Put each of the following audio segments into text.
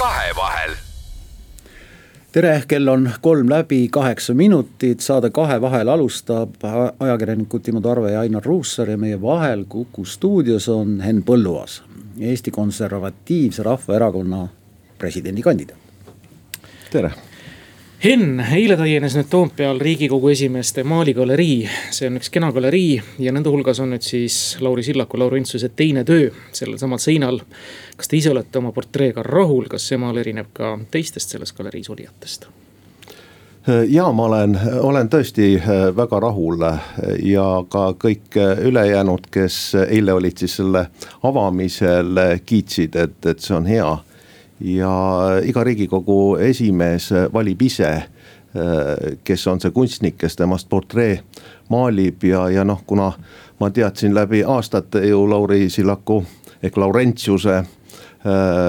Kahevahel. tere, kell on kolm läbi kaheksa minutit, saade Kahevahel alustab ajakirjanikud Timo Tarve ja Ainar Ruussaar ja meie vahel Kuku stuudios on Henn Põlluaas, Eesti Konservatiivse Rahvaerakonna presidendikandidaat. tere Henn, eile täienes nüüd Toompeal riigikogu esimeeste maaligalerii, see on üks kena galerii ja nende hulgas on nüüd siis Lauri Sillaku, Lauri Intsuse teine töö sellel samal seinal. kas te ise olete oma portreega rahul, kas see maal erineb ka teistest selles galeriis olijatest? ja ma olen, olen tõesti äh, väga rahul ja ka kõik ülejäänud, kes eile olid siis selle avamisel, kiitsid, et, et see on hea ja iga riigikogu esimees valib ise, kes on see kunstnik, kes temast portree maalib ja, ja noh, kuna ma teadsin läbi aastate ju Lauri Sillaku ehk Laurentiuse äh,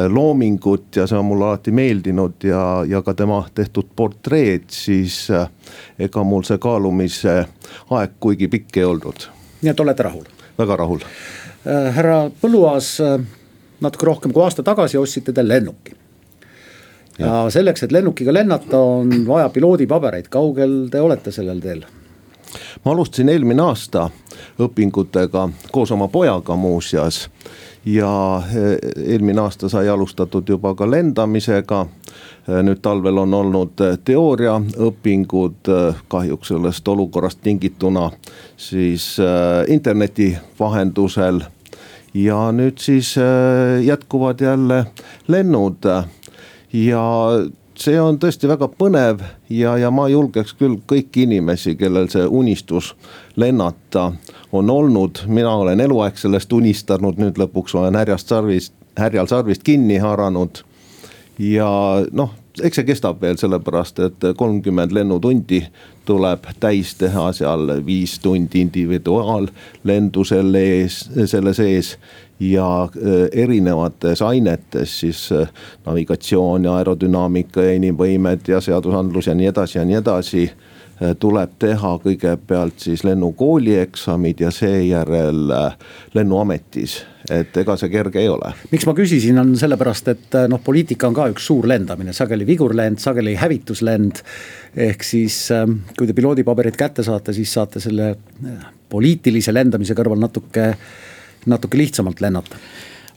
loomingut ja see on mulle alati meeldinud ja, ja ka tema tehtud portreed, siis äh, ega mul see kaalumise aeg kuigi pikk ei olnud. nii et olete rahul? väga rahul. Äh, härra Põlluaas natuke rohkem kui aasta tagasi ostsite te lennuki. ja selleks, et lennukiga lennata, on vaja piloodipabereid, kaugel te olete sellel teel? ma alustasin eelmine aasta õpingutega koos oma pojaga muuseas ja eh, eelmine aasta sai alustatud juba ka lendamisega. Eh, nüüd talvel on olnud eh, teooriaõpingud, kahjuks sellest olukorrast tingituna siis interneti vahendusel ja nüüd siis äh, jätkuvad jälle lennud. ja see on tõesti väga põnev ja, ja ma julgeks küll kõiki inimesi, kellel see unistus lennata on olnud, mina olen eluaeg sellest unistanud, nüüd lõpuks olen härjast sarvist, härjal sarvist kinni haaranud. ja noh, eks see kestab veel sellepärast, et kolmkümmend lennutundi tuleb täis teha seal viis tundi individuaallendu selle ees, selle sees ja äh, erinevates ainetes siis äh, navigatsioon ja aerodünaamika ja inimvõimed ja seadusandlus ja nii edasi ja nii edasi tuleb teha kõigepealt siis lennukooli eksamid ja seejärel lennuametis et ega see kerge ei ole. miks ma küsisin, on sellepärast, et noh, poliitika on ka üks suur lendamine, sageli vigurlend, sageli hävituslend. ehk siis kui te piloodipaberid kätte saate, siis saate selle poliitilise lendamise kõrval natuke, natuke lihtsamalt lennata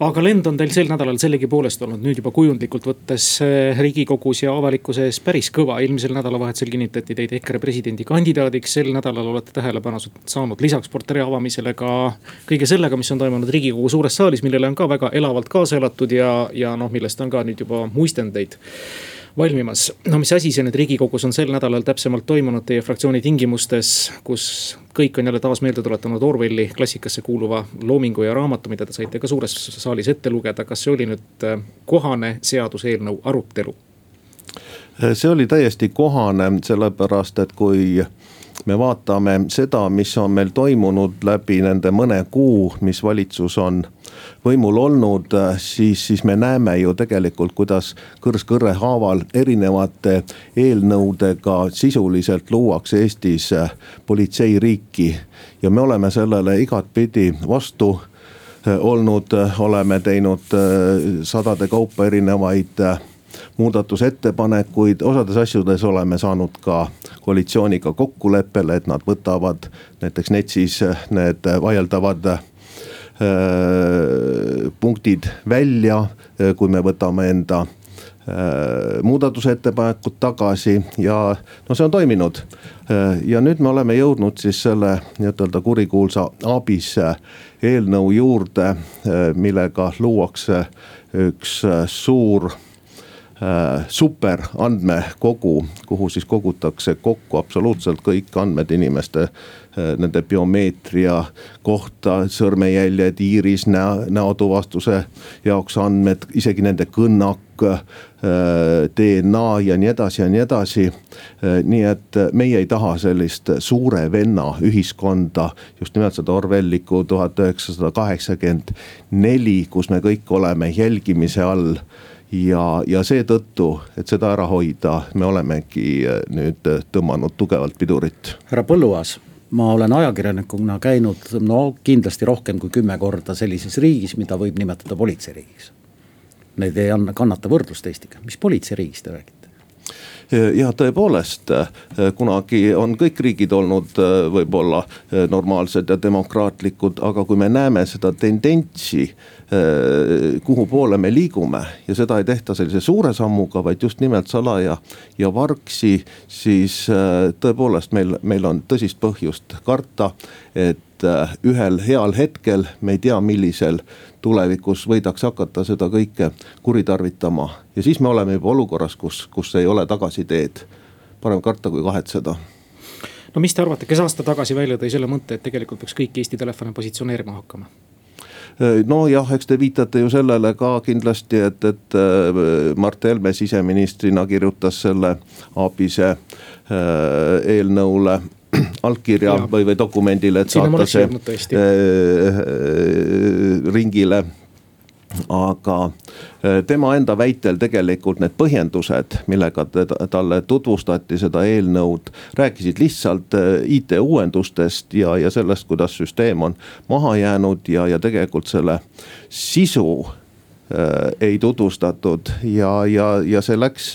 aga lend on teil sel nädalal sellegipoolest olnud. Nüüd juba kujundlikult võttes eh, riigikogus ja avalikkuse ees päris kõva. eelmisel nädalavahetusel kinnitati teid EKRE presidendikandidaadiks, sel nädalal olete tähelepanu saanud lisaks portree avamisele ka kõige sellega, mis on toimunud riigikogu suures saalis, millele on ka väga elavalt kaasa elatud ja, ja noh, millest on ka nüüd juba muistendeid valmimas. no mis asi see nüüd riigikogus on sel nädalal täpsemalt toimunud teie fraktsiooni tingimustes, kus kõik on jälle taas meelde tuletanud Orwelli klassikasse kuuluva loomingu ja raamatu, mida te saite ka suures saalis ette lugeda. kas see oli nüüd äh, kohane seaduseelnõu arutelu? see oli täiesti kohane, sellepärast et kui me vaatame seda, mis on meil toimunud läbi nende mõne kuu, mis valitsus on võimul olnud, siis, siis me näeme ju tegelikult, kuidas kõrs kõrre haaval erinevate eelnõudega sisuliselt luuakse Eestis politseiriiki. ja me oleme sellele igatpidi vastu olnud, oleme teinud sadade kaupa erinevaid muudatusettepanekuid, osades asjades oleme saanud ka koalitsiooniga kokkuleppele, et nad võtavad näiteks NETS-is need vaieldavad äh, punktid välja, kui me võtame enda äh, muudatusettepanekud tagasi ja no see on toiminud. Äh, ja nüüd me oleme jõudnud siis selle nii-ütelda kurikuulsa ABIS eelnõu juurde, millega luuakse üks suur superandmekogu, kuhu siis kogutakse kokku absoluutselt kõik andmed inimeste äh, nende biomeetria kohta, sõrmejäljed, iiris, näo, näotuvastuse jaoks andmed, isegi nende kõnnak, äh, DNA ja nii edasi ja nii edasi. nii et meie ei taha sellist suure venna ühiskonda, just nimelt seda Orwellikku tuhat üheksasada kaheksakümmend neli, kus me kõik oleme jälgimise all ja, ja seetõttu, et seda ära hoida, me olemegi äh, nüüd äh, tõmmanud tugevalt pidurit. härra Põlluaas, ma olen ajakirjanikuna käinud no kindlasti rohkem kui kümme korda sellises riigis, mida võib nimetada politseiriigiks. Need ei anna, kannata võrdlust Eestiga, mis politseiriigist te räägite? ja tõepoolest, kunagi on kõik riigid olnud äh, võib-olla normaalsed ja demokraatlikud, aga kui me näeme seda tendentsi Äh, kuhu poole me liigume ja seda ei tehta sellise suure sammuga, vaid just nimelt salaja ja vargsi. siis äh, tõepoolest meil, meil on tõsist põhjust karta, et äh, ühel heal hetkel, me ei tea, millisel tulevikus võidakse hakata seda kõike kuritarvitama. ja siis me oleme juba olukorras, kus, kus ei ole tagasiteed. parem karta kui kahetseda no mis te arvate, kes aasta tagasi välja tõi selle mõtte, et tegelikult peaks kõiki Eesti telefone positsioneerima hakkama? Äh, nojah, eks te viitate ju sellele ka kindlasti, et, et äh, Mart Helme siseministrina kirjutas selle ABIS-e äh, eelnõule allkirja ja. või, või dokumendile, et saata see ringile aga äh, tema enda väitel tegelikult need põhjendused, millega teda, talle tutvustati seda eelnõud, rääkisid lihtsalt äh, IT uuendustest ja, ja sellest, kuidas süsteem on maha jäänud ja, ja tegelikult selle sisu äh, ei tutvustatud ja, ja, ja see läks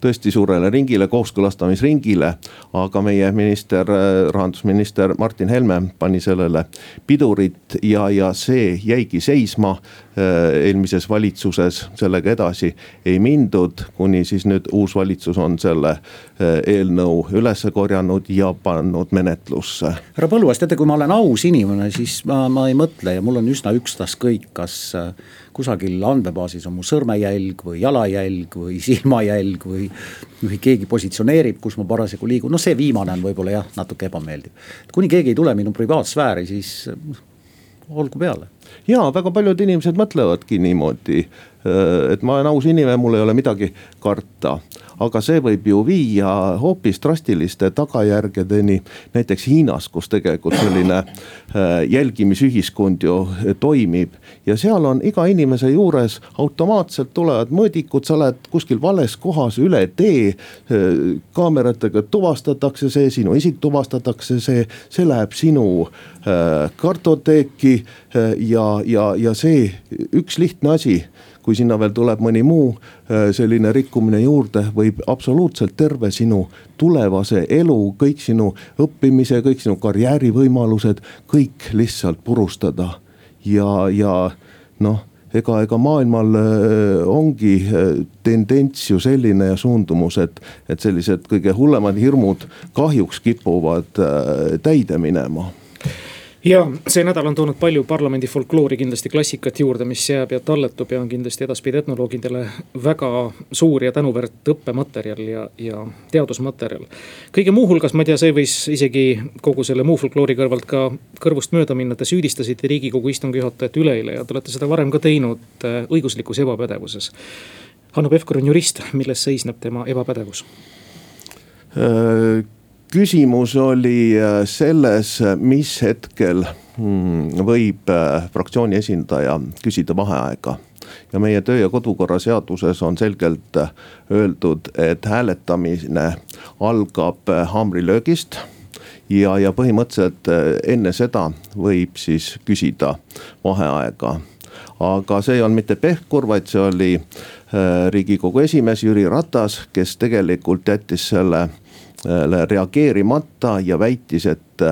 tõesti suurele ringile, kooskõlastamisringile. aga meie minister, rahandusminister Martin Helme pani sellele pidurit ja, ja see jäigi seisma eelmises valitsuses, sellega edasi ei mindud, kuni siis nüüd uus valitsus on selle äh, eelnõu üles korjanud ja pannud menetlusse. härra Põlluaas, teate, kui ma olen aus inimene, siis ma, ma ei mõtle ja mul on üsna ükstaskõik, kas äh, kusagil andmebaasis on mu sõrmejälg või jalajälg või silmajälg või. või keegi positsioneerib, kus ma parasjagu liigun, noh, see viimane on võib-olla jah, natuke ebameeldiv. kuni keegi ei tule minu privaatsfääri, siis olgu peale. ja väga paljud inimesed mõtlevadki niimoodi, et ma olen aus inimene, mul ei ole midagi karta aga see võib ju viia hoopis drastiliste tagajärgedeni. näiteks Hiinas, kus tegelikult selline äh, jälgimisühiskond ju äh, toimib ja seal on iga inimese juures automaatselt tulevad mõõdikud, sa oled kuskil vales kohas üle tee. Äh, kaameratega tuvastatakse see, sinu isik tuvastatakse see, see läheb sinu kartoteeki ja, ja, ja see üks lihtne asi kui sinna veel tuleb mõni muu äh, selline rikkumine juurde, võib absoluutselt terve sinu tulevase elu, kõik sinu õppimise, kõik sinu karjäärivõimalused, kõik lihtsalt purustada. ja, ja noh ega, ega maailmal äh, ongi äh, tendents ju selline ja suundumus, et, et sellised kõige hullemad hirmud kahjuks kipuvad täide minema ja see nädal on toonud palju parlamendi folkloori, kindlasti klassikat juurde, mis jääb ja talletub ja on kindlasti edaspidi etnoloogidele väga suur ja tänuväärt õppematerjal ja, ja teadusmaterjal. kõige muu hulgas, ma ei tea, see võis isegi kogu selle muu folkloori kõrvalt ka kõrvust mööda minna, te süüdistasite riigikogu istungi juhatajat üleeile ja te olete seda varem ka teinud äh, õiguslikus ebapädevuses. Hanno Pevkur on jurist, milles seisneb tema ebapädevus? Äh, küsimus oli äh, selles, mis hetkel hmm, võib äh, fraktsiooni esindaja küsida vaheaega ja meie töö ja kodukorra seaduses on selgelt äh, öeldud, et hääletamine algab haamrilöögist. ja, ja põhimõtteliselt enne seda võib siis küsida vaheaega. aga see ei olnud mitte Pevkur, vaid see oli riigikogu esimees Jüri Ratas, kes tegelikult jättis selle reageerimata ja väitis, et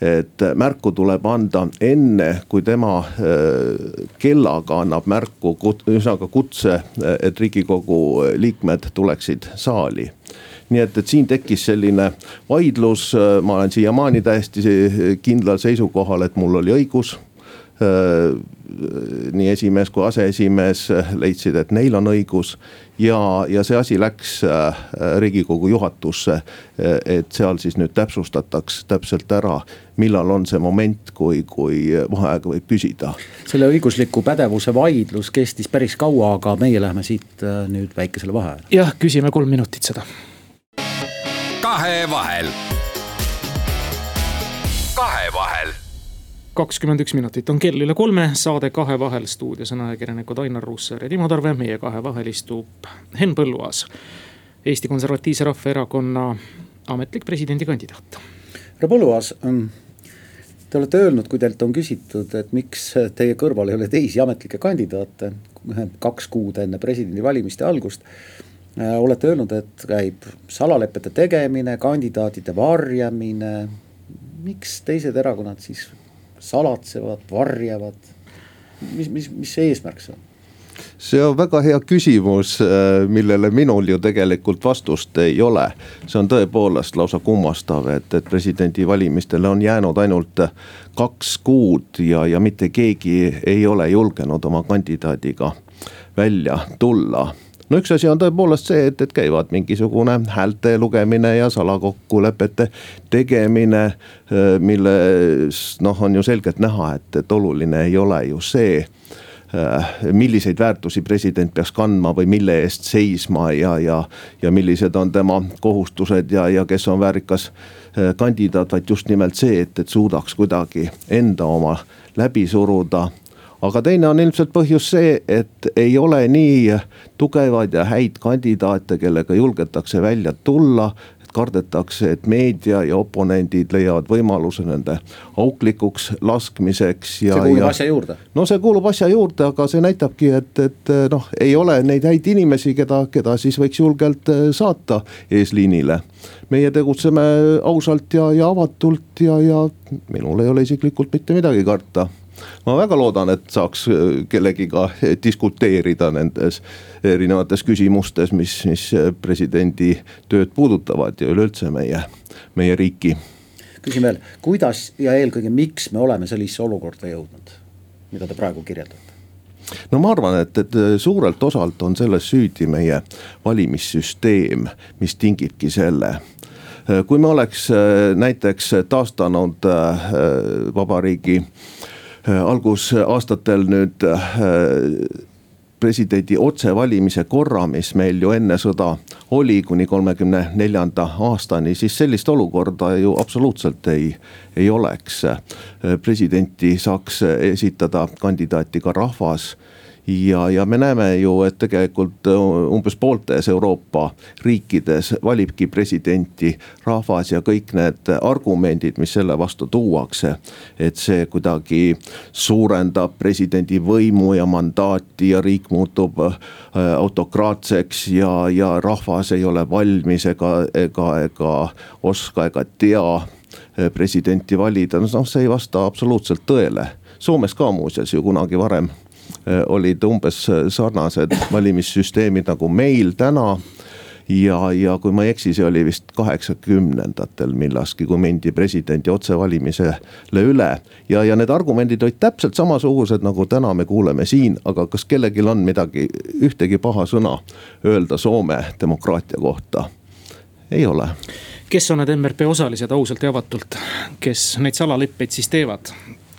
et märku tuleb anda enne, kui tema äh, kellaga annab märku, ühesõnaga kutse, et riigikogu liikmed tuleksid saali. Nii et, et siin tekkis selline vaidlus, ma olen siiamaani täiesti kindlal seisukohal, et mul oli õigus nii esimees kui aseesimees leidsid, et neil on õigus. ja, ja see asi läks riigikogu juhatusse, et seal siis nüüd täpsustataks täpselt ära, millal on see moment, kui, kui vaheaega võib küsida. selle õigusliku pädevuse vaidlus kestis päris kaua, aga meie läheme siit nüüd väikesele vaheajale. jah, küsime kolm minutit seda. kahevahel kahevahel kakskümmend üks minutit on kell üle kolme, saade Kahevahel, stuudios on ajakirjanikud Ainar Ruussaar ja Timo Tarve, meie kahevahel istub Henn Põlluaas. Eesti Konservatiivse Rahvaerakonna ametlik presidendikandidaat. härra Põlluaas, ähm, te olete öelnud, kui teilt on küsitud, et miks teie kõrval ei ole teisi ametlikke kandidaate, kaks kuud enne presidendivalimiste algust äh, olete öelnud, et käib salalepete tegemine, kandidaatide varjamine, miks teised erakonnad siis salatsevad, varjavad, mis, mis, mis see eesmärk see on? see on väga hea küsimus, äh, millele minul ju tegelikult vastust ei ole. see on tõepoolest lausa kummastav, et, et presidendivalimistele on jäänud ainult kaks kuud ja, ja mitte keegi ei ole julgenud oma kandidaadiga välja tulla no üks asi on tõepoolest see, et, et käivad mingisugune häälte lugemine ja salakokkulepete tegemine. Äh, milles noh, on ju selgelt näha, et, et oluline ei ole ju see äh, milliseid väärtusi president peaks kandma või mille eest seisma ja, ja, ja millised on tema kohustused ja, ja kes on väärikas äh, kandidaat, vaid just nimelt see, et, et suudaks kuidagi enda oma läbi suruda aga teine on ilmselt põhjus see, et ei ole nii tugevaid ja häid kandidaate, kellega julgetakse välja tulla kardetakse, et meedia ja oponendid leiavad võimaluse nende auklikuks laskmiseks ja. see kuulub ja, asja juurde. no see kuulub asja juurde, aga see näitabki, et, et noh, ei ole neid häid inimesi, keda, keda siis võiks julgelt eh, saata eesliinile. meie tegutseme ausalt ja, ja avatult ja, ja minul ei ole isiklikult mitte midagi karta ma väga loodan, et saaks äh, kellegiga diskuteerida nendes erinevates küsimustes, mis, mis presidendi tööd puudutavad ja üleüldse meie, meie riiki. küsin veel, kuidas ja eelkõige, miks me oleme sellisesse olukorda jõudnud, mida te praegu kirjeldate? no ma arvan, et, et suurelt osalt on selles süüdi meie valimissüsteem, mis tingibki selle kui me oleks äh, näiteks taastanud äh, vabariigi Äh, algusaastatel nüüd äh, presidendi otsevalimise korra, mis meil ju enne sõda oli kuni kolmekümne neljanda aastani, siis sellist olukorda ju absoluutselt ei, ei oleks. Äh, presidenti saaks esitada kandidaati ka rahvas ja, ja me näeme ju, et tegelikult äh, umbes pooltes Euroopa riikides valibki presidenti rahvas ja kõik need argumendid, mis selle vastu tuuakse. et see kuidagi suurendab presidendi võimu ja mandaati ja riik muutub äh, autokraatseks ja, ja rahvas ei ole valmis ega, ega, ega oska ega tea äh, presidenti valida, noh see ei vasta absoluutselt tõele. Soomes ka muuseas ju kunagi varem olid umbes sarnased valimissüsteemid nagu meil täna ja, ja kui ma ei eksi, see oli vist kaheksakümnendatel millalgi, kui mindi presidendi otsevalimisele üle. ja, ja need argumendid olid täpselt samasugused, nagu täna me kuuleme siin, aga kas kellelgi on midagi, ühtegi paha sõna öelda Soome demokraatia kohta? ei ole kes on need MRP osalised ausalt ja avatult, kes neid salaleppeid siis teevad?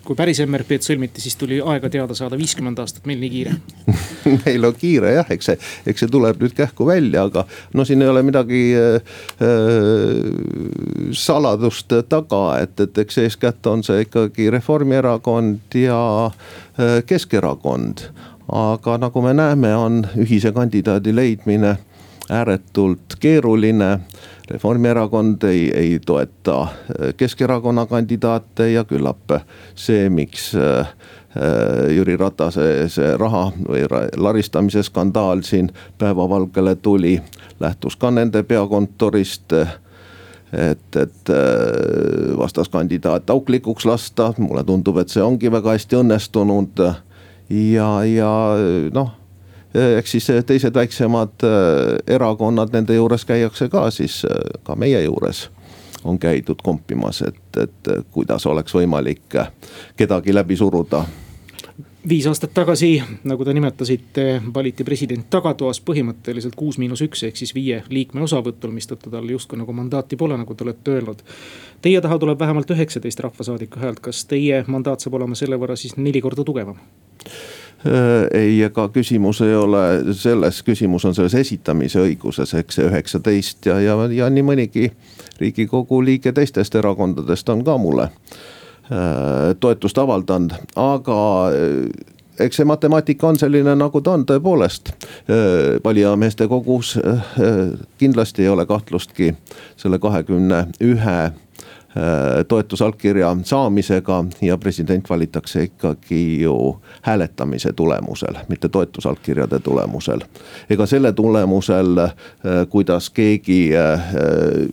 Kui päris MRP-d sõlmiti, siis tuli aega teada saada viiskümmend aastat, meil nii kiire meil on kiire jah, eks see, eks see tuleb nüüd kähku välja, aga no siin ei ole midagi äh, äh, saladust taga, et, et eks eeskätt on see ikkagi Reformierakond ja äh, Keskerakond. aga nagu me näeme, on ühise kandidaadi leidmine ääretult keeruline Reformierakond ei, ei toeta äh, Keskerakonna kandidaate ja küllap see, miks äh, äh, Jüri Ratase see raha või laristamise skandaal siin päevavalgele tuli, lähtus ka nende peakontorist et, et vastaskandidaat auklikuks lasta, mulle tundub, et see ongi väga hästi õnnestunud. ja, ja noh Äh, eks siis äh, teised väiksemad äh, erakonnad, nende juures käiakse ka siis ka meie juures on käidud kompimas, et, et kuidas oleks võimalik kedagi läbi suruda viis aastat tagasi, nagu te nimetasite, valiti president tagatoas põhimõtteliselt kuus miinus üks ehk siis viie liikme osavõtul, mistõttu tal justkui nagu mandaati pole, nagu te olete öelnud. Teie taha tuleb vähemalt üheksateist rahvasaadiku häält, kas teie mandaat saab olema selle võrra siis neli korda tugevam? Äh, ei, ega küsimus ei ole selles, küsimus on selles esitamise õiguses, eks see üheksateist ja, ja, ja nii mõnigi riigikogu liige teistest erakondadest on ka mulle äh, toetust avaldanud, aga äh, eks see matemaatika on selline, nagu ta on tõepoolest. valijameeste kogus kindlasti ei ole kahtlustki selle kahekümne ühe toetusallkirja saamisega ja president valitakse ikkagi ju hääletamise tulemusel, mitte toetusallkirjade tulemusel. ega selle tulemusel, kuidas keegi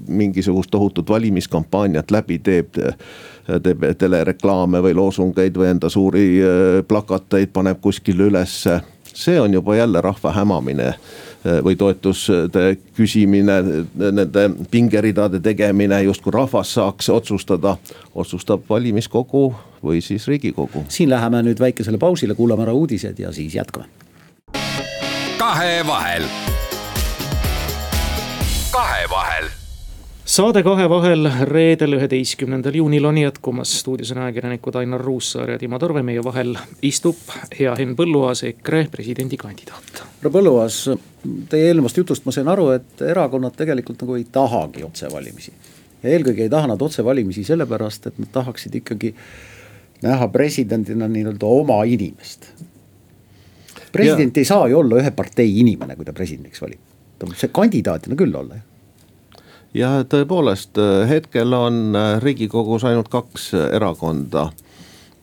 mingisugust tohutut valimiskampaaniat läbi teeb teeb telereklaame või loosungeid või enda suuri plakateid paneb kuskile ülesse. see on juba jälle rahva hämamine või toetuste küsimine, nende pingeridade tegemine, justkui rahvas saaks otsustada, otsustab valimiskogu või siis riigikogu. siin läheme nüüd väikesele pausile, kuulame ära uudised ja siis jätkame. kahevahel. kahevahel saade Kahevahel reedel, üheteistkümnendal juunil on jätkumas. stuudios on ajakirjanikud Ainar Ruussaar ja Timo Torve, meie vahel istub hea Henn Põlluaas, EKRE presidendikandidaat. härra Põlluaas, teie eelnevast jutust ma sain aru, et erakonnad tegelikult nagu ei tahagi otsevalimisi. ja eelkõige ei taha nad otsevalimisi sellepärast, et nad tahaksid ikkagi näha presidendina nii-öelda oma inimest. president ja. ei saa ju olla ühe partei inimene, kui ta presidendiks valib. ta võib see kandidaadina küll olla ju ja tõepoolest äh, hetkel on äh, riigikogus ainult kaks äh, erakonda,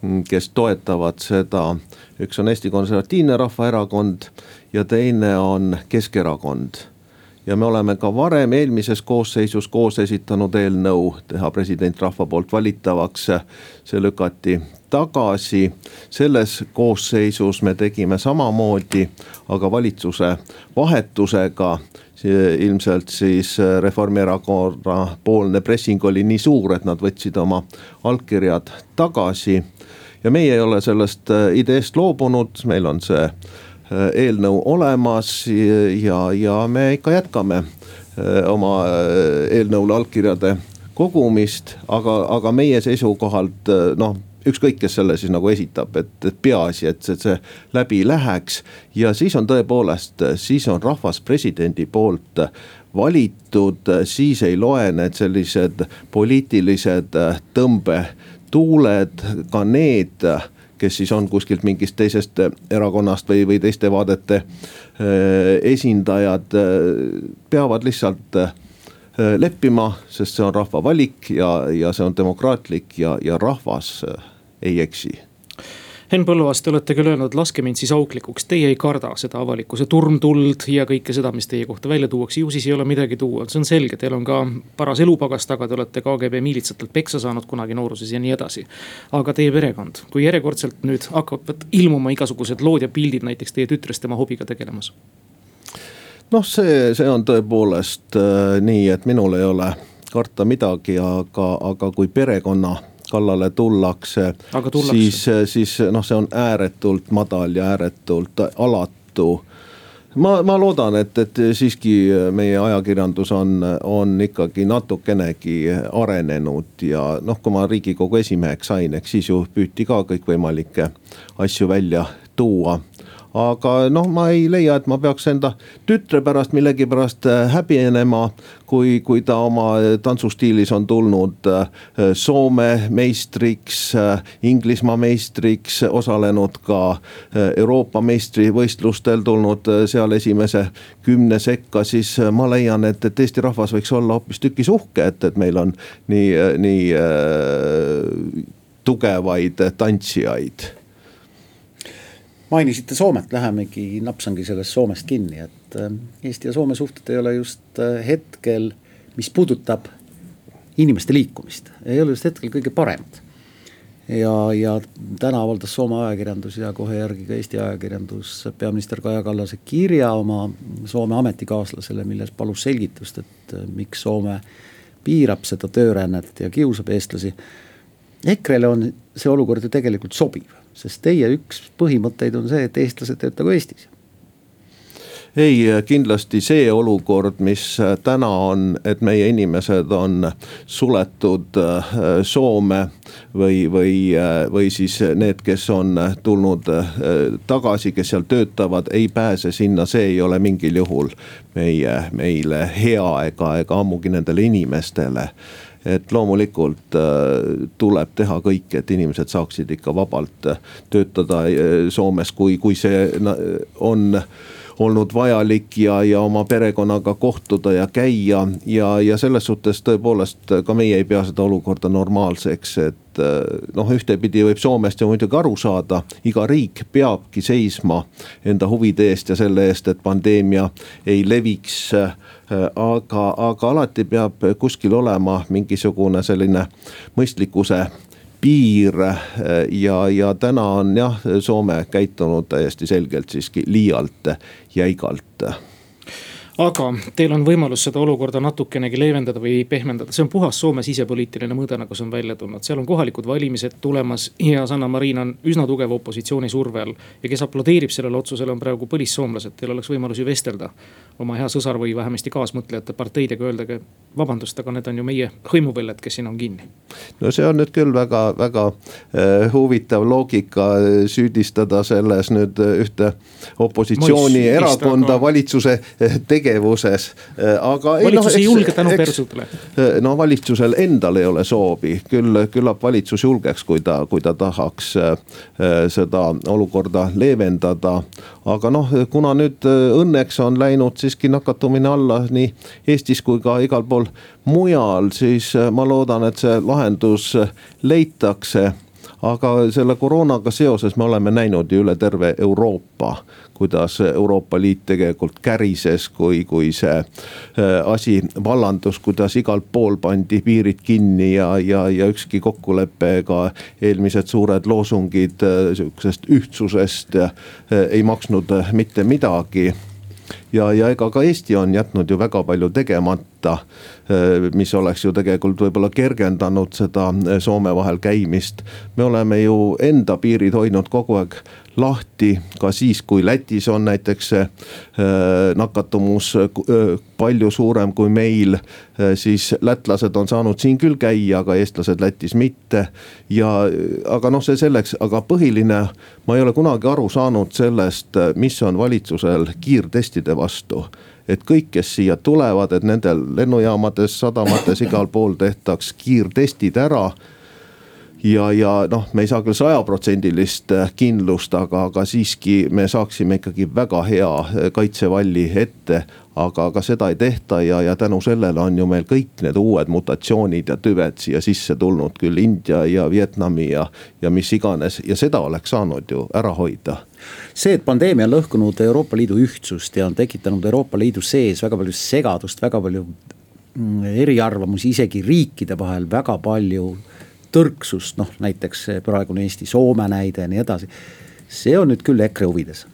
mm, kes toetavad seda. üks on Eesti Konservatiivne Rahvaerakond ja teine on Keskerakond ja me oleme ka varem eelmises koosseisus koos esitanud eelnõu teha president rahva poolt valitavaks. see lükati tagasi, selles koosseisus me tegime samamoodi, aga valitsuse vahetusega ilmselt siis äh, Reformierakonna poolne pressing oli nii suur, et nad võtsid oma allkirjad tagasi. ja meie ei ole sellest äh, ideest loobunud, meil on see äh, eelnõu olemas ja, ja me ikka jätkame oma eelnõule allkirjade kogumist, aga, aga meie seisukohalt noh ükskõik, kes selle siis nagu esitab, et, et peaasi, et see, see läbi läheks. ja siis on tõepoolest, siis on rahvas presidendi poolt valitud, siis ei loe need sellised poliitilised tõmbetuuled, ka need kes siis on kuskilt mingist teisest erakonnast või, või teiste vaadete eh, esindajad, peavad lihtsalt eh, leppima, sest see on rahva valik ja, ja see on demokraatlik ja, ja rahvas ei eksi. Henn Põlluaas, te olete küll öelnud, laske mind siis auklikuks, teie ei karda seda avalikkuse turmtuld ja kõike seda, mis teie kohta välja tuuakse, ju siis ei ole midagi tuua, see on selge, teil on ka paras elupagas taga, te olete KGB miilitsatelt peksa saanud kunagi nooruses ja nii edasi. aga teie perekond, kui järjekordselt nüüd hakkavad ilmuma igasugused lood ja pildid näiteks teie tütrest tema hobiga tegelemas? Noh, see, see on tõepoolest äh, nii, et minul ei ole karta midagi, aga, aga kui perekonna kallale tullakse, siis, siis noh, see on ääretult madal ja ääretult alatu. Ma, ma loodan, et, et siiski meie ajakirjandus on, on ikkagi natukenegi arenenud ja noh, kui ma riigikogu esimeheks sain, eks siis ju püüti ka kõikvõimalikke asju välja tuua aga noh, ma ei leia, et ma peaks enda tütre pärast millegipärast äh, häbenema. kui, kui ta oma tantsustiilis on tulnud äh, Soome meistriks, äh, Inglismaa meistriks, osalenud ka Euroopa meistrivõistlustel, tulnud seal esimese kümne sekka, siis ma leian, et, et Eesti rahvas võiks olla hoopistükkis uhke, et, et meil on nii, nii äh, tugevaid tantsijaid mainisite Soomet, lähemegi napsangi sellest Soomest kinni, et äh, Eesti ja Soome suhted ei ole just äh, hetkel, mis puudutab inimeste liikumist, ei ole just hetkel kõige paremad. ja, ja täna avaldas Soome ajakirjandus ja kohe järgi ka Eesti ajakirjandus peaminister Kaja Kallase kirja oma Soome ametikaaslasele, milles palus selgitust, et äh, miks Soome piirab seda töörännet ja kiusab eestlasi. EKRE-le on see olukord ju tegelikult sobiv sest teie üks põhimõtteid on see, et eestlased töötagu Eestis. Ei, kindlasti see olukord, mis täna on, et meie inimesed on suletud äh, Soome või, või, äh, või siis need, kes on tulnud äh, tagasi, kes seal töötavad, ei pääse sinna, see ei ole mingil juhul meie, meile hea ega, ega ammugi nendele inimestele et loomulikult äh, tuleb teha kõik, et inimesed saaksid ikka vabalt töötada Soomes, kui, kui see on olnud vajalik ja, ja oma perekonnaga kohtuda ja käia. ja, ja selles suhtes tõepoolest ka meie ei pea seda olukorda normaalseks, et noh, ühtepidi võib Soomest ju muidugi aru saada, iga riik peabki seisma enda huvide eest ja selle eest, et pandeemia ei leviks aga, aga alati peab kuskil olema mingisugune selline mõistlikkuse piir ja, ja täna on jah, Soome käitunud täiesti selgelt siiski liialt jäigalt aga teil on võimalus seda olukorda natukenegi leevendada või pehmendada, see on puhas Soome sisepoliitiline mõõde, nagu see on välja tulnud, seal on kohalikud valimised tulemas ja Sanna Marin on üsna tugeva opositsiooni surve all. ja kes aplodeerib sellele otsusele, on praegu põlissoomlased, teil oleks võimalus ju vestelda oma hea sõsar või vähemasti kaasmõtlejate parteidega, öeldagi vabandust, aga need on ju meie hõimuvõlled, kes siin on kinni. no see on nüüd küll väga, väga äh, huvitav loogika äh, süüdistada selles nüüd äh, ühte opositsioonierakonda valitsuse tegevust tegevuses, äh, aga. valitsus no, ei julge tänu persudele. Äh, no valitsusel endal ei ole soovi, küll, küllap valitsus julgeks, kui ta, kui ta tahaks äh, seda olukorda leevendada. aga noh, kuna nüüd õnneks on läinud siiski nakatumine alla nii Eestis kui ka igal pool mujal, siis ma loodan, et see lahendus leitakse aga selle koroonaga seoses me oleme näinud ju üle terve Euroopa kuidas Euroopa Liit tegelikult kärises, kui, kui see äh, asi vallandus, kuidas igalt pool pandi piirid kinni ja, ja, ja ükski kokkulepe ega eelmised suured loosungid äh, sihukesest ühtsusest äh, ei maksnud mitte midagi ja, ja ega ka Eesti on jätnud ju väga palju tegemata. mis oleks ju tegelikult võib-olla kergendanud seda Soome vahel käimist. me oleme ju enda piirid hoidnud kogu aeg lahti ka siis, kui Lätis on näiteks äh, nakatumus äh, palju suurem kui meil. Äh, siis lätlased on saanud siin küll käia, aga eestlased Lätis mitte. ja, aga noh, see selleks, aga põhiline, ma ei ole kunagi aru saanud sellest, mis on valitsusel kiirtestide vastu et kõik, kes siia tulevad, et nendel lennujaamades, sadamates, igal pool tehtaks kiirtestid ära ja, ja noh, me ei saa küll sajaprotsendilist äh, kindlust, aga, aga siiski me saaksime ikkagi väga hea äh, kaitsevalli ette. aga, aga seda ei tehta ja, ja tänu sellele on ju meil kõik need uued mutatsioonid ja tüved siia sisse tulnud, küll India ja Vietnami ja, ja mis iganes ja seda oleks saanud ju ära hoida see, et pandeemia on lõhkunud Euroopa Liidu ühtsust ja on tekitanud Euroopa Liidu sees väga palju segadust, väga palju mm, eriarvamusi, isegi riikide vahel väga palju tõrksust, noh näiteks praegune Eesti-Soome näide ja nii edasi. see on nüüd küll EKRE huvides.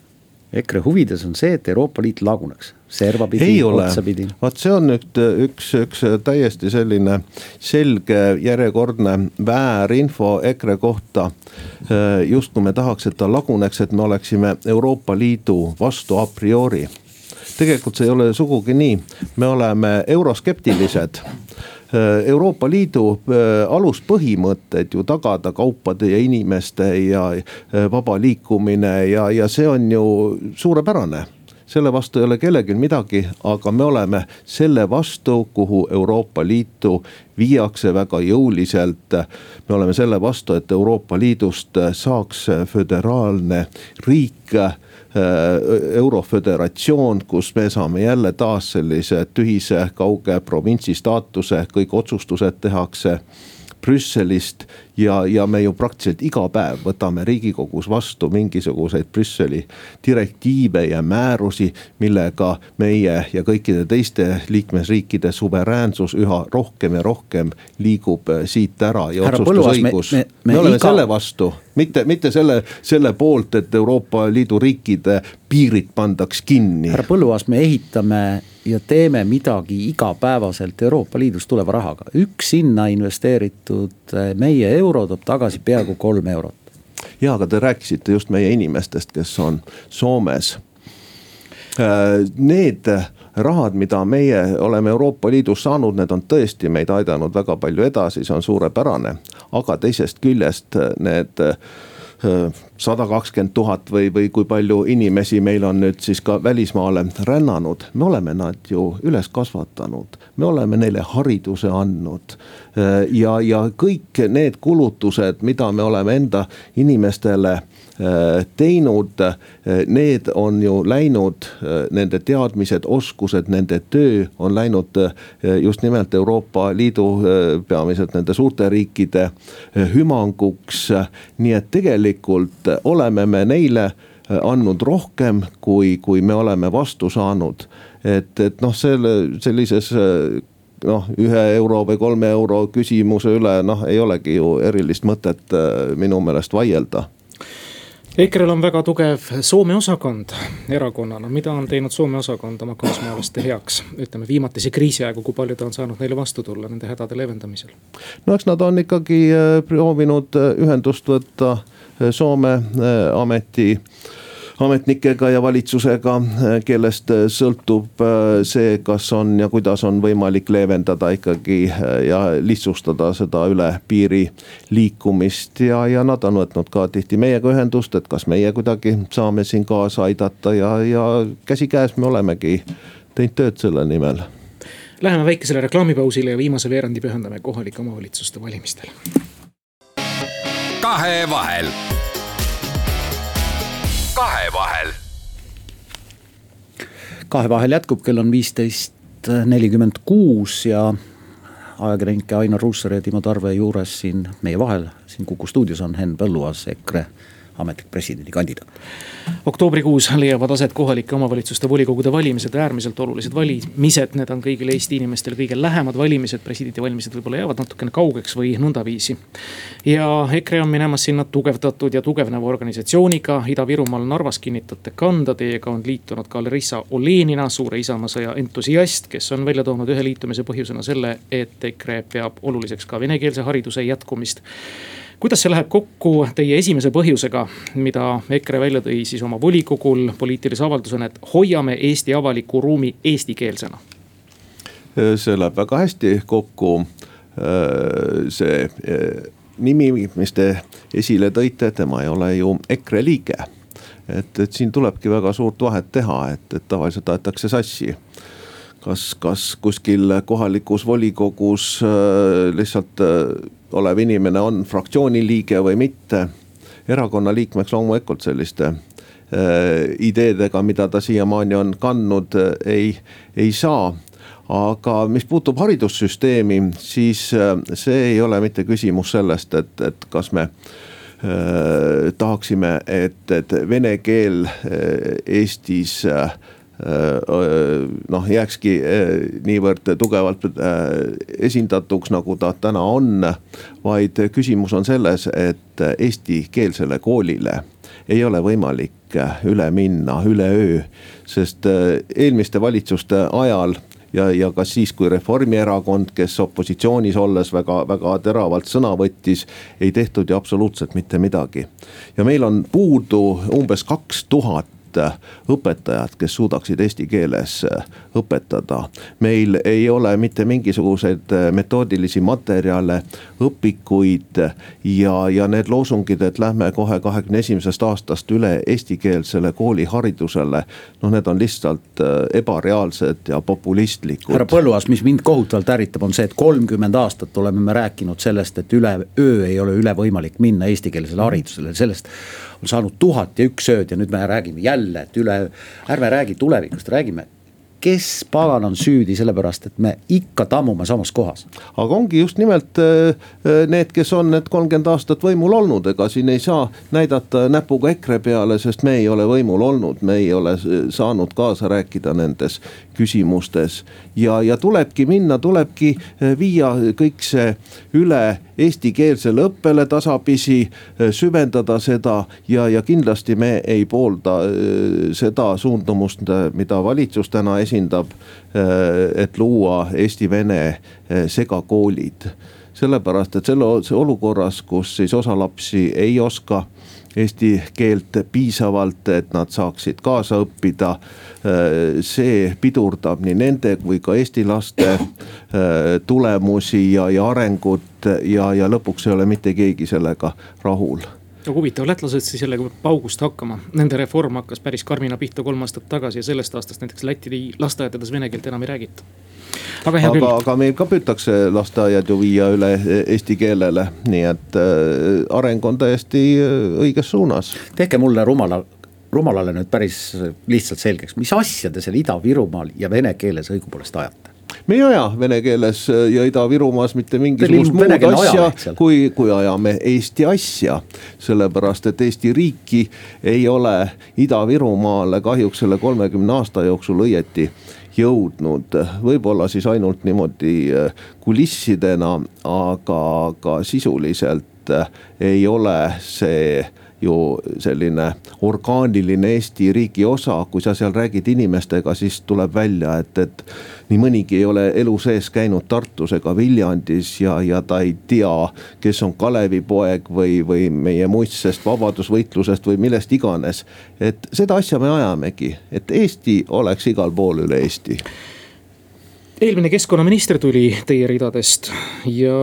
EKRE huvides on see, et Euroopa Liit laguneks, servapidi, otsapidi. vot see on nüüd üks, üks täiesti selline selge järjekordne väärinfo EKRE kohta. justkui me tahaks, et ta laguneks, et me oleksime Euroopa Liidu vastu a priori tegelikult see ei ole sugugi nii, me oleme euroskeptilised Äh, Euroopa Liidu äh, aluspõhimõtted ju tagada kaupade ja inimeste ja äh, vaba liikumine ja, ja see on ju suurepärane selle vastu ei ole kellelgi midagi, aga me oleme selle vastu, kuhu Euroopa Liitu viiakse väga jõuliselt. me oleme selle vastu, et Euroopa Liidust saaks föderaalne riik Äh, euroföderatsioon, kus me saame jälle taas sellise tühise kauge provintsi staatuse, kõik otsustused tehakse Brüsselist ja, ja me ju praktiliselt iga päev võtame riigikogus vastu mingisuguseid Brüsseli direktiive ja määrusi. millega meie ja kõikide teiste liikmesriikide suveräänsus üha rohkem ja rohkem liigub äh, siit ära ja otsustusõigus. Me, me, me, me oleme iga... selle vastu, mitte, mitte selle, selle poolt, et Euroopa Liidu riikide piirid pandaks kinni. härra Põlluaas, me ehitame ja teeme midagi igapäevaselt Euroopa Liidust tuleva rahaga. üks sinna investeeritud äh, meie euro toob tagasi peaaegu kolm eurot ja, aga te rääkisite just meie inimestest, kes on Soomes. Need rahad, mida meie oleme Euroopa Liidus saanud, need on tõesti meid aidanud väga palju edasi, see on suurepärane. aga teisest küljest need sada kakskümmend tuhat või, või kui palju inimesi meil on nüüd siis ka välismaale rännanud. me oleme nad ju üles kasvatanud, me oleme neile hariduse andnud. ja, ja kõik need kulutused, mida me oleme enda inimestele Äh, teinud, äh, need on ju läinud, äh, nende teadmised, oskused, nende töö on läinud just nimelt Euroopa Liidu, peamiselt nende suurte riikide hüvanguks. nii et tegelikult oleme me neile andnud rohkem, kui, kui me oleme vastu saanud. et, et noh, selle sellises noh, ühe euro või kolme euro küsimuse üle noh, ei olegi ju erilist mõtet minu meelest vaielda EKRE-l on väga tugev Soome osakond erakonnana, mida on teinud Soome osakond oma kaasmaalaste heaks, ütleme viimatise kriisi aegu, kui palju ta on saanud neile vastu tulla nende hädade leevendamisel? no eks nad on ikkagi äh, proovinud äh, ühendust võtta äh, Soome ameti ametnikega ja valitsusega, kellest sõltub see, kas on ja kuidas on võimalik leevendada ikkagi ja lihtsustada seda üle piiri liikumist. ja, ja nad on võtnud ka tihti meiega ühendust, et kas meie kuidagi saame siin kaasa aidata ja, ja käsikäes me olemegi teinud tööd selle nimel. Läheme väikesele reklaamipausile ja viimase veerandi pühendame kohalike omavalitsuste valimistele. Kahevahel kahevahel. kahevahel jätkub, kell on viisteist nelikümmend kuus ja ajakirjanike Ainar Ruussaare ja Timo Tarve juures siin meie vahel, siin Kuku stuudios on Henn Põlluaas, EKRE ametlik presidendikandidaat. oktoobrikuus leiavad aset kohalike omavalitsuste volikogude valimised, äärmiselt olulised valimised, need on kõigile Eesti inimestele kõige lähemad valimised, presidendivalimised võib-olla jäävad natukene kaugeks või nõndaviisi. ja EKRE on minemas sinna tugevdatud ja tugevneva organisatsiooniga, Ida-Virumaal Narvas kinnitate kanda, teiega on liitunud ka Larissa Olenina, suure Isamaa sõja entusiast, kes on välja toonud ühe liitumise põhjusena selle, et EKRE peab oluliseks ka venekeelse hariduse jätkumist kuidas see läheb kokku teie esimese põhjusega, mida EKRE välja tõi siis oma volikogul poliitilise avaldusena, et hoiame Eesti avaliku ruumi eestikeelsena? see läheb väga hästi kokku. see nimi, mis te esile tõite, tema ei ole ju EKRE liige. et, et siin tulebki väga suurt vahet teha, et, et tavaliselt aetakse sassi kas, kas kuskil kohalikus volikogus äh, lihtsalt äh, olev inimene on fraktsiooni liige või mitte. erakonna liikmeks loomulikult selliste äh, ideedega, mida ta siiamaani on kandnud, ei, ei saa aga mis puutub haridussüsteemi, siis see ei ole mitte küsimus sellest, et, et kas me tahaksime, et, et vene keel Eestis noh, jääkski niivõrd tugevalt esindatuks, nagu ta täna on. vaid küsimus on selles, et eestikeelsele koolile ei ole võimalik üle minna üleöö, sest eelmiste valitsuste ajal ja, ja ka siis, kui Reformierakond, kes opositsioonis olles väga, väga teravalt sõna võttis, ei tehtud ju absoluutselt mitte midagi. ja meil on puudu umbes kaks tuhat Äh, õpetajad, kes suudaksid eesti keeles äh, õpetada. meil ei ole mitte mingisuguseid äh, metoodilisi materjale, õpikuid ja, ja need loosungid, et lähme kohe kahekümne esimesest aastast üle eestikeelsele kooliharidusele. noh, need on lihtsalt ebareaalsed ja populistlikud. härra Põlluaas, mis mind kohutavalt ärritab, on see, et kolmkümmend aastat oleme me rääkinud sellest, et üleöö ei ole üle võimalik minna eestikeelsele haridusele, sellest on saanud tuhat ja üks ööd ja nüüd me räägime jälle, et üle, ärme räägi tulevikust, räägime kes pagan on süüdi, sellepärast et me ikka tammume samas kohas. aga ongi just nimelt äh, äh, need, kes on need kolmkümmend aastat võimul olnud, ega siin ei saa näidata näpuga EKRE peale, sest me ei ole võimul olnud, me ei ole saanud kaasa rääkida nendes küsimustes. ja, ja tulebki minna, tulebki eh, viia kõik see üle eestikeelsele õppele tasapisi, eh, süvendada seda ja, ja kindlasti me ei poolda eh, seda suundumust, mida valitsus täna esindab. et luua eesti-vene segakoolid sellepärast, et selle olukorras, kus siis osa lapsi ei oska eesti keelt piisavalt, et nad saaksid kaasa õppida. see pidurdab nii nende kui ka eesti laste tulemusi ja, ja arengut ja, ja lõpuks ei ole mitte keegi sellega rahul aga huvitav, lätlased siis jällegi paugust hakkama. Nende reform hakkas päris karmina pihta kolm aastat tagasi ja sellest aastast näiteks Läti lasteaedades vene keelt enam ei räägita. aga hea aga, küll. aga meil ka püütakse lasteaiad ju viia üle eesti keelele, nii et äh, areng on täiesti äh, õiges suunas. tehke mulle rumala rumalale nüüd päris lihtsalt selgeks, mis asja te seal Ida-Virumaal ja vene keeles õigupoolest ajate? Me ei aja vene keeles äh, ja Ida-Virumaas mitte mingisugust muud asja, kui, kui ajame Eesti asja. sellepärast, et Eesti riiki ei ole Ida-Virumaale kahjuks selle kolmekümne aasta jooksul õieti jõudnud, võib-olla siis ainult niimoodi äh, kulissidena, aga, aga sisuliselt äh, ei ole see ju selline orgaaniline Eesti riigi osa, kui sa seal räägid inimestega, siis tuleb välja, et, et nii mõnigi ei ole elu sees käinud Tartus ega Viljandis ja, ja ta ei tea, kes on Kalevipoeg või, või meie muistsest vabadusvõitlusest või millest iganes. et seda asja me ajamegi, et Eesti oleks igal pool üle Eesti eelmine keskkonnaminister tuli teie ridadest ja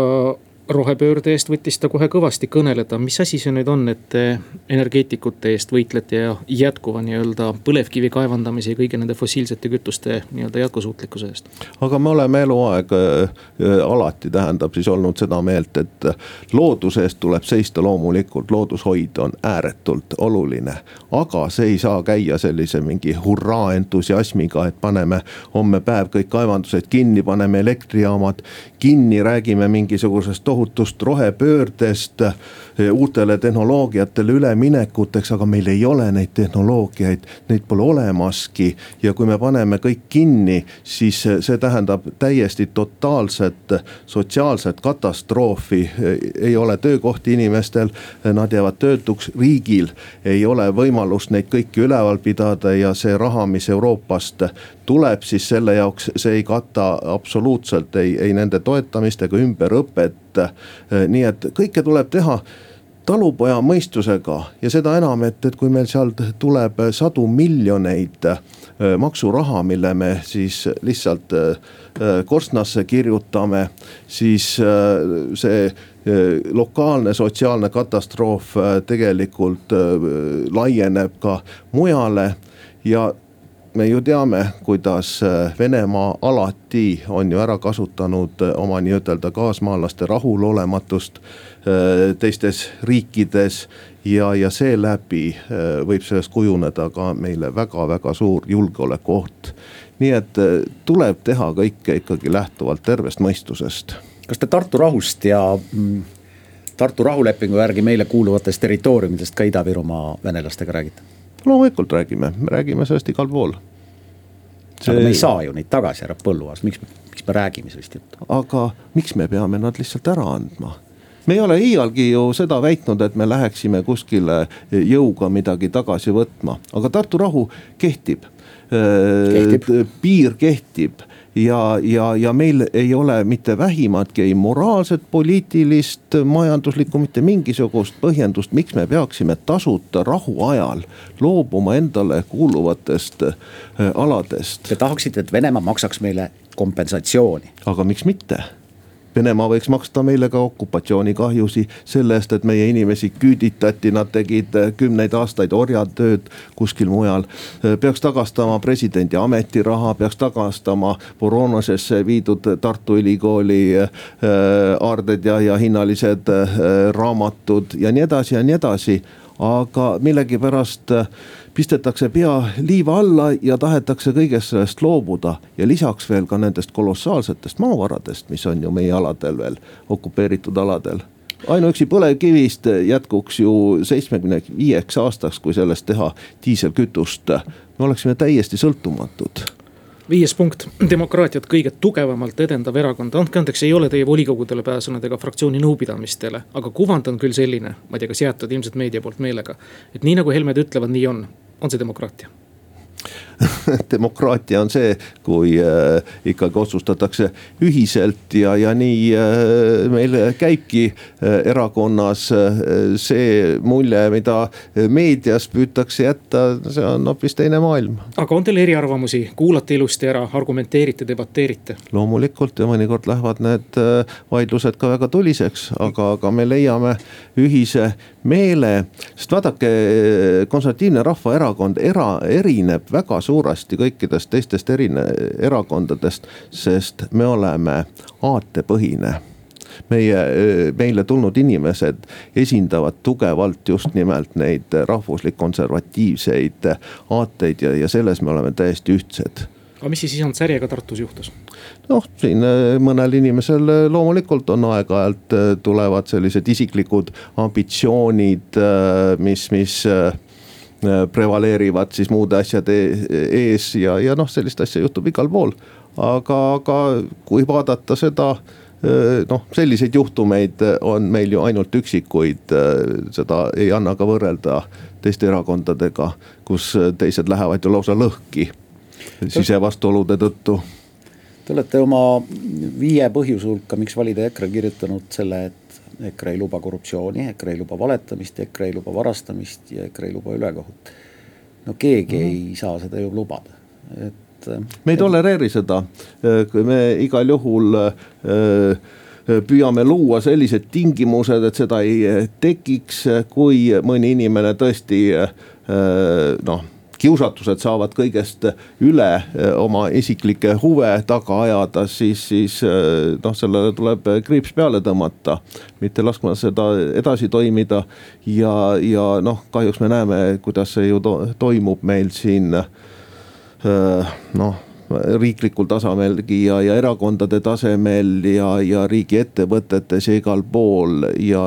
rohepöörde eest võttis ta kohe kõvasti kõneleda, mis asi see nüüd on, et te energeetikute eest võitlete ja jätkuva nii-öelda põlevkivi kaevandamise ja kõigi nende fossiilsete kütuste nii-öelda jätkusuutlikkuse eest? aga me oleme eluaeg äh, alati tähendab siis olnud seda meelt, et looduse eest tuleb seista loomulikult, loodushoid on ääretult oluline. aga see ei saa käia sellise mingi hurraa entusiasmiga, et paneme homme päev kõik kaevandused kinni, paneme elektrijaamad kinni, räägime mingisugusest tohutust tohutust rohepöördest, uutele tehnoloogiatele üleminekuteks, aga meil ei ole neid tehnoloogiaid, neid pole olemaski. ja kui me paneme kõik kinni, siis see tähendab täiesti totaalset sotsiaalset katastroofi. ei ole töökohti inimestel, nad jäävad töötuks, riigil ei ole võimalust neid kõiki üleval pidada ja see raha, mis Euroopast tuleb, siis selle jaoks see ei kata absoluutselt ei, ei nende toetamist ega ümberõpet. nii et kõike tuleb teha talupoja mõistusega ja seda enam, et, et kui meil sealt tuleb sadu miljoneid äh, maksuraha, mille me siis lihtsalt äh, korstnasse kirjutame, siis see lokaalne sotsiaalne katastroof tegelikult laieneb ka mujale ja me ju teame, kuidas Venemaa alati on ju ära kasutanud oma nii-ütelda kaasmaalaste rahulolematust Äh, teistes riikides. ja, ja seeläbi äh, võib sellest kujuneda ka meile väga-väga suur julgeolekuoht. nii et äh, tuleb teha kõike ikkagi lähtuvalt tervest mõistusest. kas te Tartu rahust ja mm, Tartu rahulepingu järgi meile kuuluvatest territooriumidest ka Ida-Virumaa venelastega räägite? Loomulikult räägime, me räägime sellest igal pool. See.... aga me ei saa ju neid tagasi, härra Põlluaas, miks, miks me räägime sellist juttu? aga miks me peame nad lihtsalt ära andma? me ei ole iialgi ju seda väitnud, et me läheksime kuskile jõuga midagi tagasi võtma, aga Tartu rahu kehtib, kehtib.. piir kehtib ja, ja, ja meil ei ole mitte vähimatki ei moraalset, poliitilist, majanduslikku, mitte mingisugust põhjendust, miks me peaksime tasuta rahuajal loobuma endale kuuluvatest aladest. Te tahaksite, et Venemaa maksaks meile kompensatsiooni? aga miks mitte Venemaa võiks maksta meile ka okupatsioonikahjusi selle eest, et meie inimesi küüditati, nad tegid äh, kümneid aastaid orjatööd kuskil mujal. Äh, peaks tagastama presidendi ametiraha, peaks tagastama Voronosesse viidud Tartu Ülikooli äh, aarded ja, ja hinnalised raamatud ja nii edasi ja nii edasi. aga millegipärast pistetakse pea liiva alla ja tahetakse kõigest sellest loobuda. ja lisaks veel ka nendest kolossaalsetest maavaradest, mis on ju meie aladel veel, okupeeritud aladel ainuüksi põlevkivist jätkuks ju seitsmekümne viieks aastaks, kui sellest teha diiselkütust. me oleksime täiesti sõltumatud viies punkt, demokraatiat kõige tugevamalt edendav erakond, andke andeks, ei ole teie volikogudele pääsenud ega fraktsiooni nõupidamistele. aga kuvand on küll selline, ma ei tea, kas jäetud ilmselt meedia poolt meelega, et nii nagu Helmed ütlevad, nii on on see demokraatia? demokraatia on see, kui äh, ikkagi otsustatakse ühiselt ja, ja nii äh, meil käibki äh, erakonnas see mulje, mida meedias püütakse jätta, see on hoopis teine maailm. aga on teil eriarvamusi, kuulate ilusti ära, argumenteerite, debateerite? loomulikult ja mõnikord lähevad need vaidlused ka väga tuliseks, aga, aga me leiame ühise meele. sest vaadake, konservatiivne rahvaerakond era, erineb väga suuresti kõikidest teistest erine-, erakondadest, sest me oleme aatepõhine meie, meile tulnud inimesed esindavad tugevalt just nimelt neid rahvuslik-konservatiivseid aateid ja, ja selles me oleme täiesti ühtsed aga mis siis isand-särjega Tartus juhtus? noh, siin mõnel inimesel loomulikult on aeg-ajalt tulevad sellised isiklikud ambitsioonid, mis, mis prevaleerivad siis muude asjade ees ja, ja noh, sellist asja juhtub igal pool. aga, aga kui vaadata seda noh, selliseid juhtumeid on meil ju ainult üksikuid, seda ei anna ka võrrelda teiste erakondadega, kus teised lähevad ju lausa lõhki sisevastuolude tõttu. Te olete oma viie põhjuse hulka, miks valida EKRE kirjutanud selle, et EKRE ei luba korruptsiooni, EKRE ei luba valetamist, EKRE ei luba varastamist ja EKRE ei luba ülekohut. no keegi mm -hmm. ei saa seda ju lubada, et. me ei tolereeri seda, me igal juhul püüame luua sellised tingimused, et seda ei tekiks, kui mõni inimene tõesti noh kiusatused saavad kõigest üle eh, oma isiklikke huve taga ajada, siis, siis eh, noh, sellele tuleb kriips peale tõmmata. mitte laskma seda edasi toimida ja, ja noh, kahjuks me näeme, kuidas see ju to toimub meil siin eh, noh riiklikul tasemelgi ja, ja erakondade tasemel ja, ja riigiettevõtetes ja igal pool ja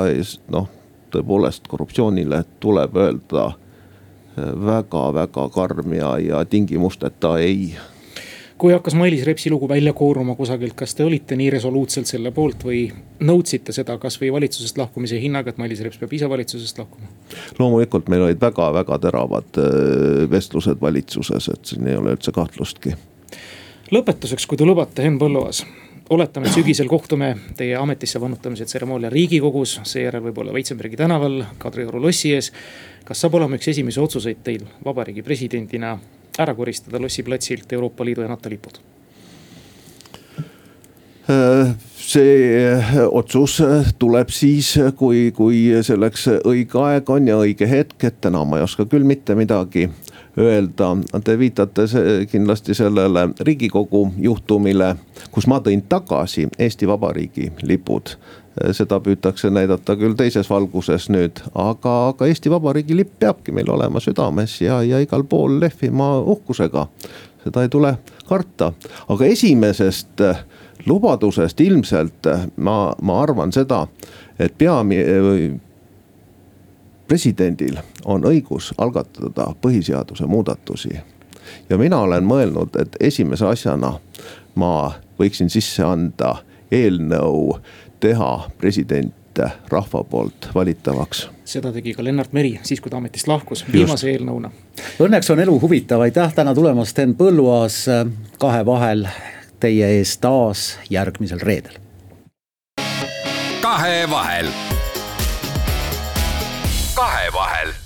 noh, tõepoolest korruptsioonile tuleb öelda väga-väga karm ja, ja tingimusteta ei kui hakkas Mailis Repsi lugu välja kooruma kusagilt, kas te olite nii resoluutselt selle poolt või nõudsite seda kasvõi valitsusest lahkumise hinnaga, et Mailis Reps peab ise valitsusest lahkuma? loomulikult meil olid väga-väga teravad äh, vestlused valitsuses, et siin ei ole üldse kahtlustki. lõpetuseks, kui te lubate, Henn Põlluaas oletame, et sügisel kohtume teie ametisse vannutamise tseremoonial riigikogus, seejärel võib-olla Veitsenbergi tänaval Kadrioru lossi ees. Kas saab olema üks esimesi otsuseid teil vabariigi presidendina ära koristada Lossi platsilt Euroopa Liidu ja NATO lipud? see otsus tuleb siis, kui, kui selleks õige aeg on ja õige hetk, et täna ma ei oska küll mitte midagi öelda. Te viitate kindlasti sellele riigikogu juhtumile, kus ma tõin tagasi Eesti Vabariigi lipud seda püütakse näidata küll teises valguses nüüd, aga, aga Eesti Vabariigi lipp peabki meil olema südames ja, ja igal pool lehvima uhkusega. seda ei tule karta, aga esimesest lubadusest ilmselt ma, ma arvan seda, et peami-, presidendil on õigus algatada põhiseaduse muudatusi. ja mina olen mõelnud, et esimese asjana ma võiksin sisse anda eelnõu teha president rahva poolt valitavaks. seda tegi ka Lennart Meri siis, kui ta ametist lahkus, viimase eelnõuna. Õnneks on elu huvitav, aitäh täna tulemast, Henn Põlluaas. kahevahel teie ees taas järgmisel reedel. kahevahel kahe vahel.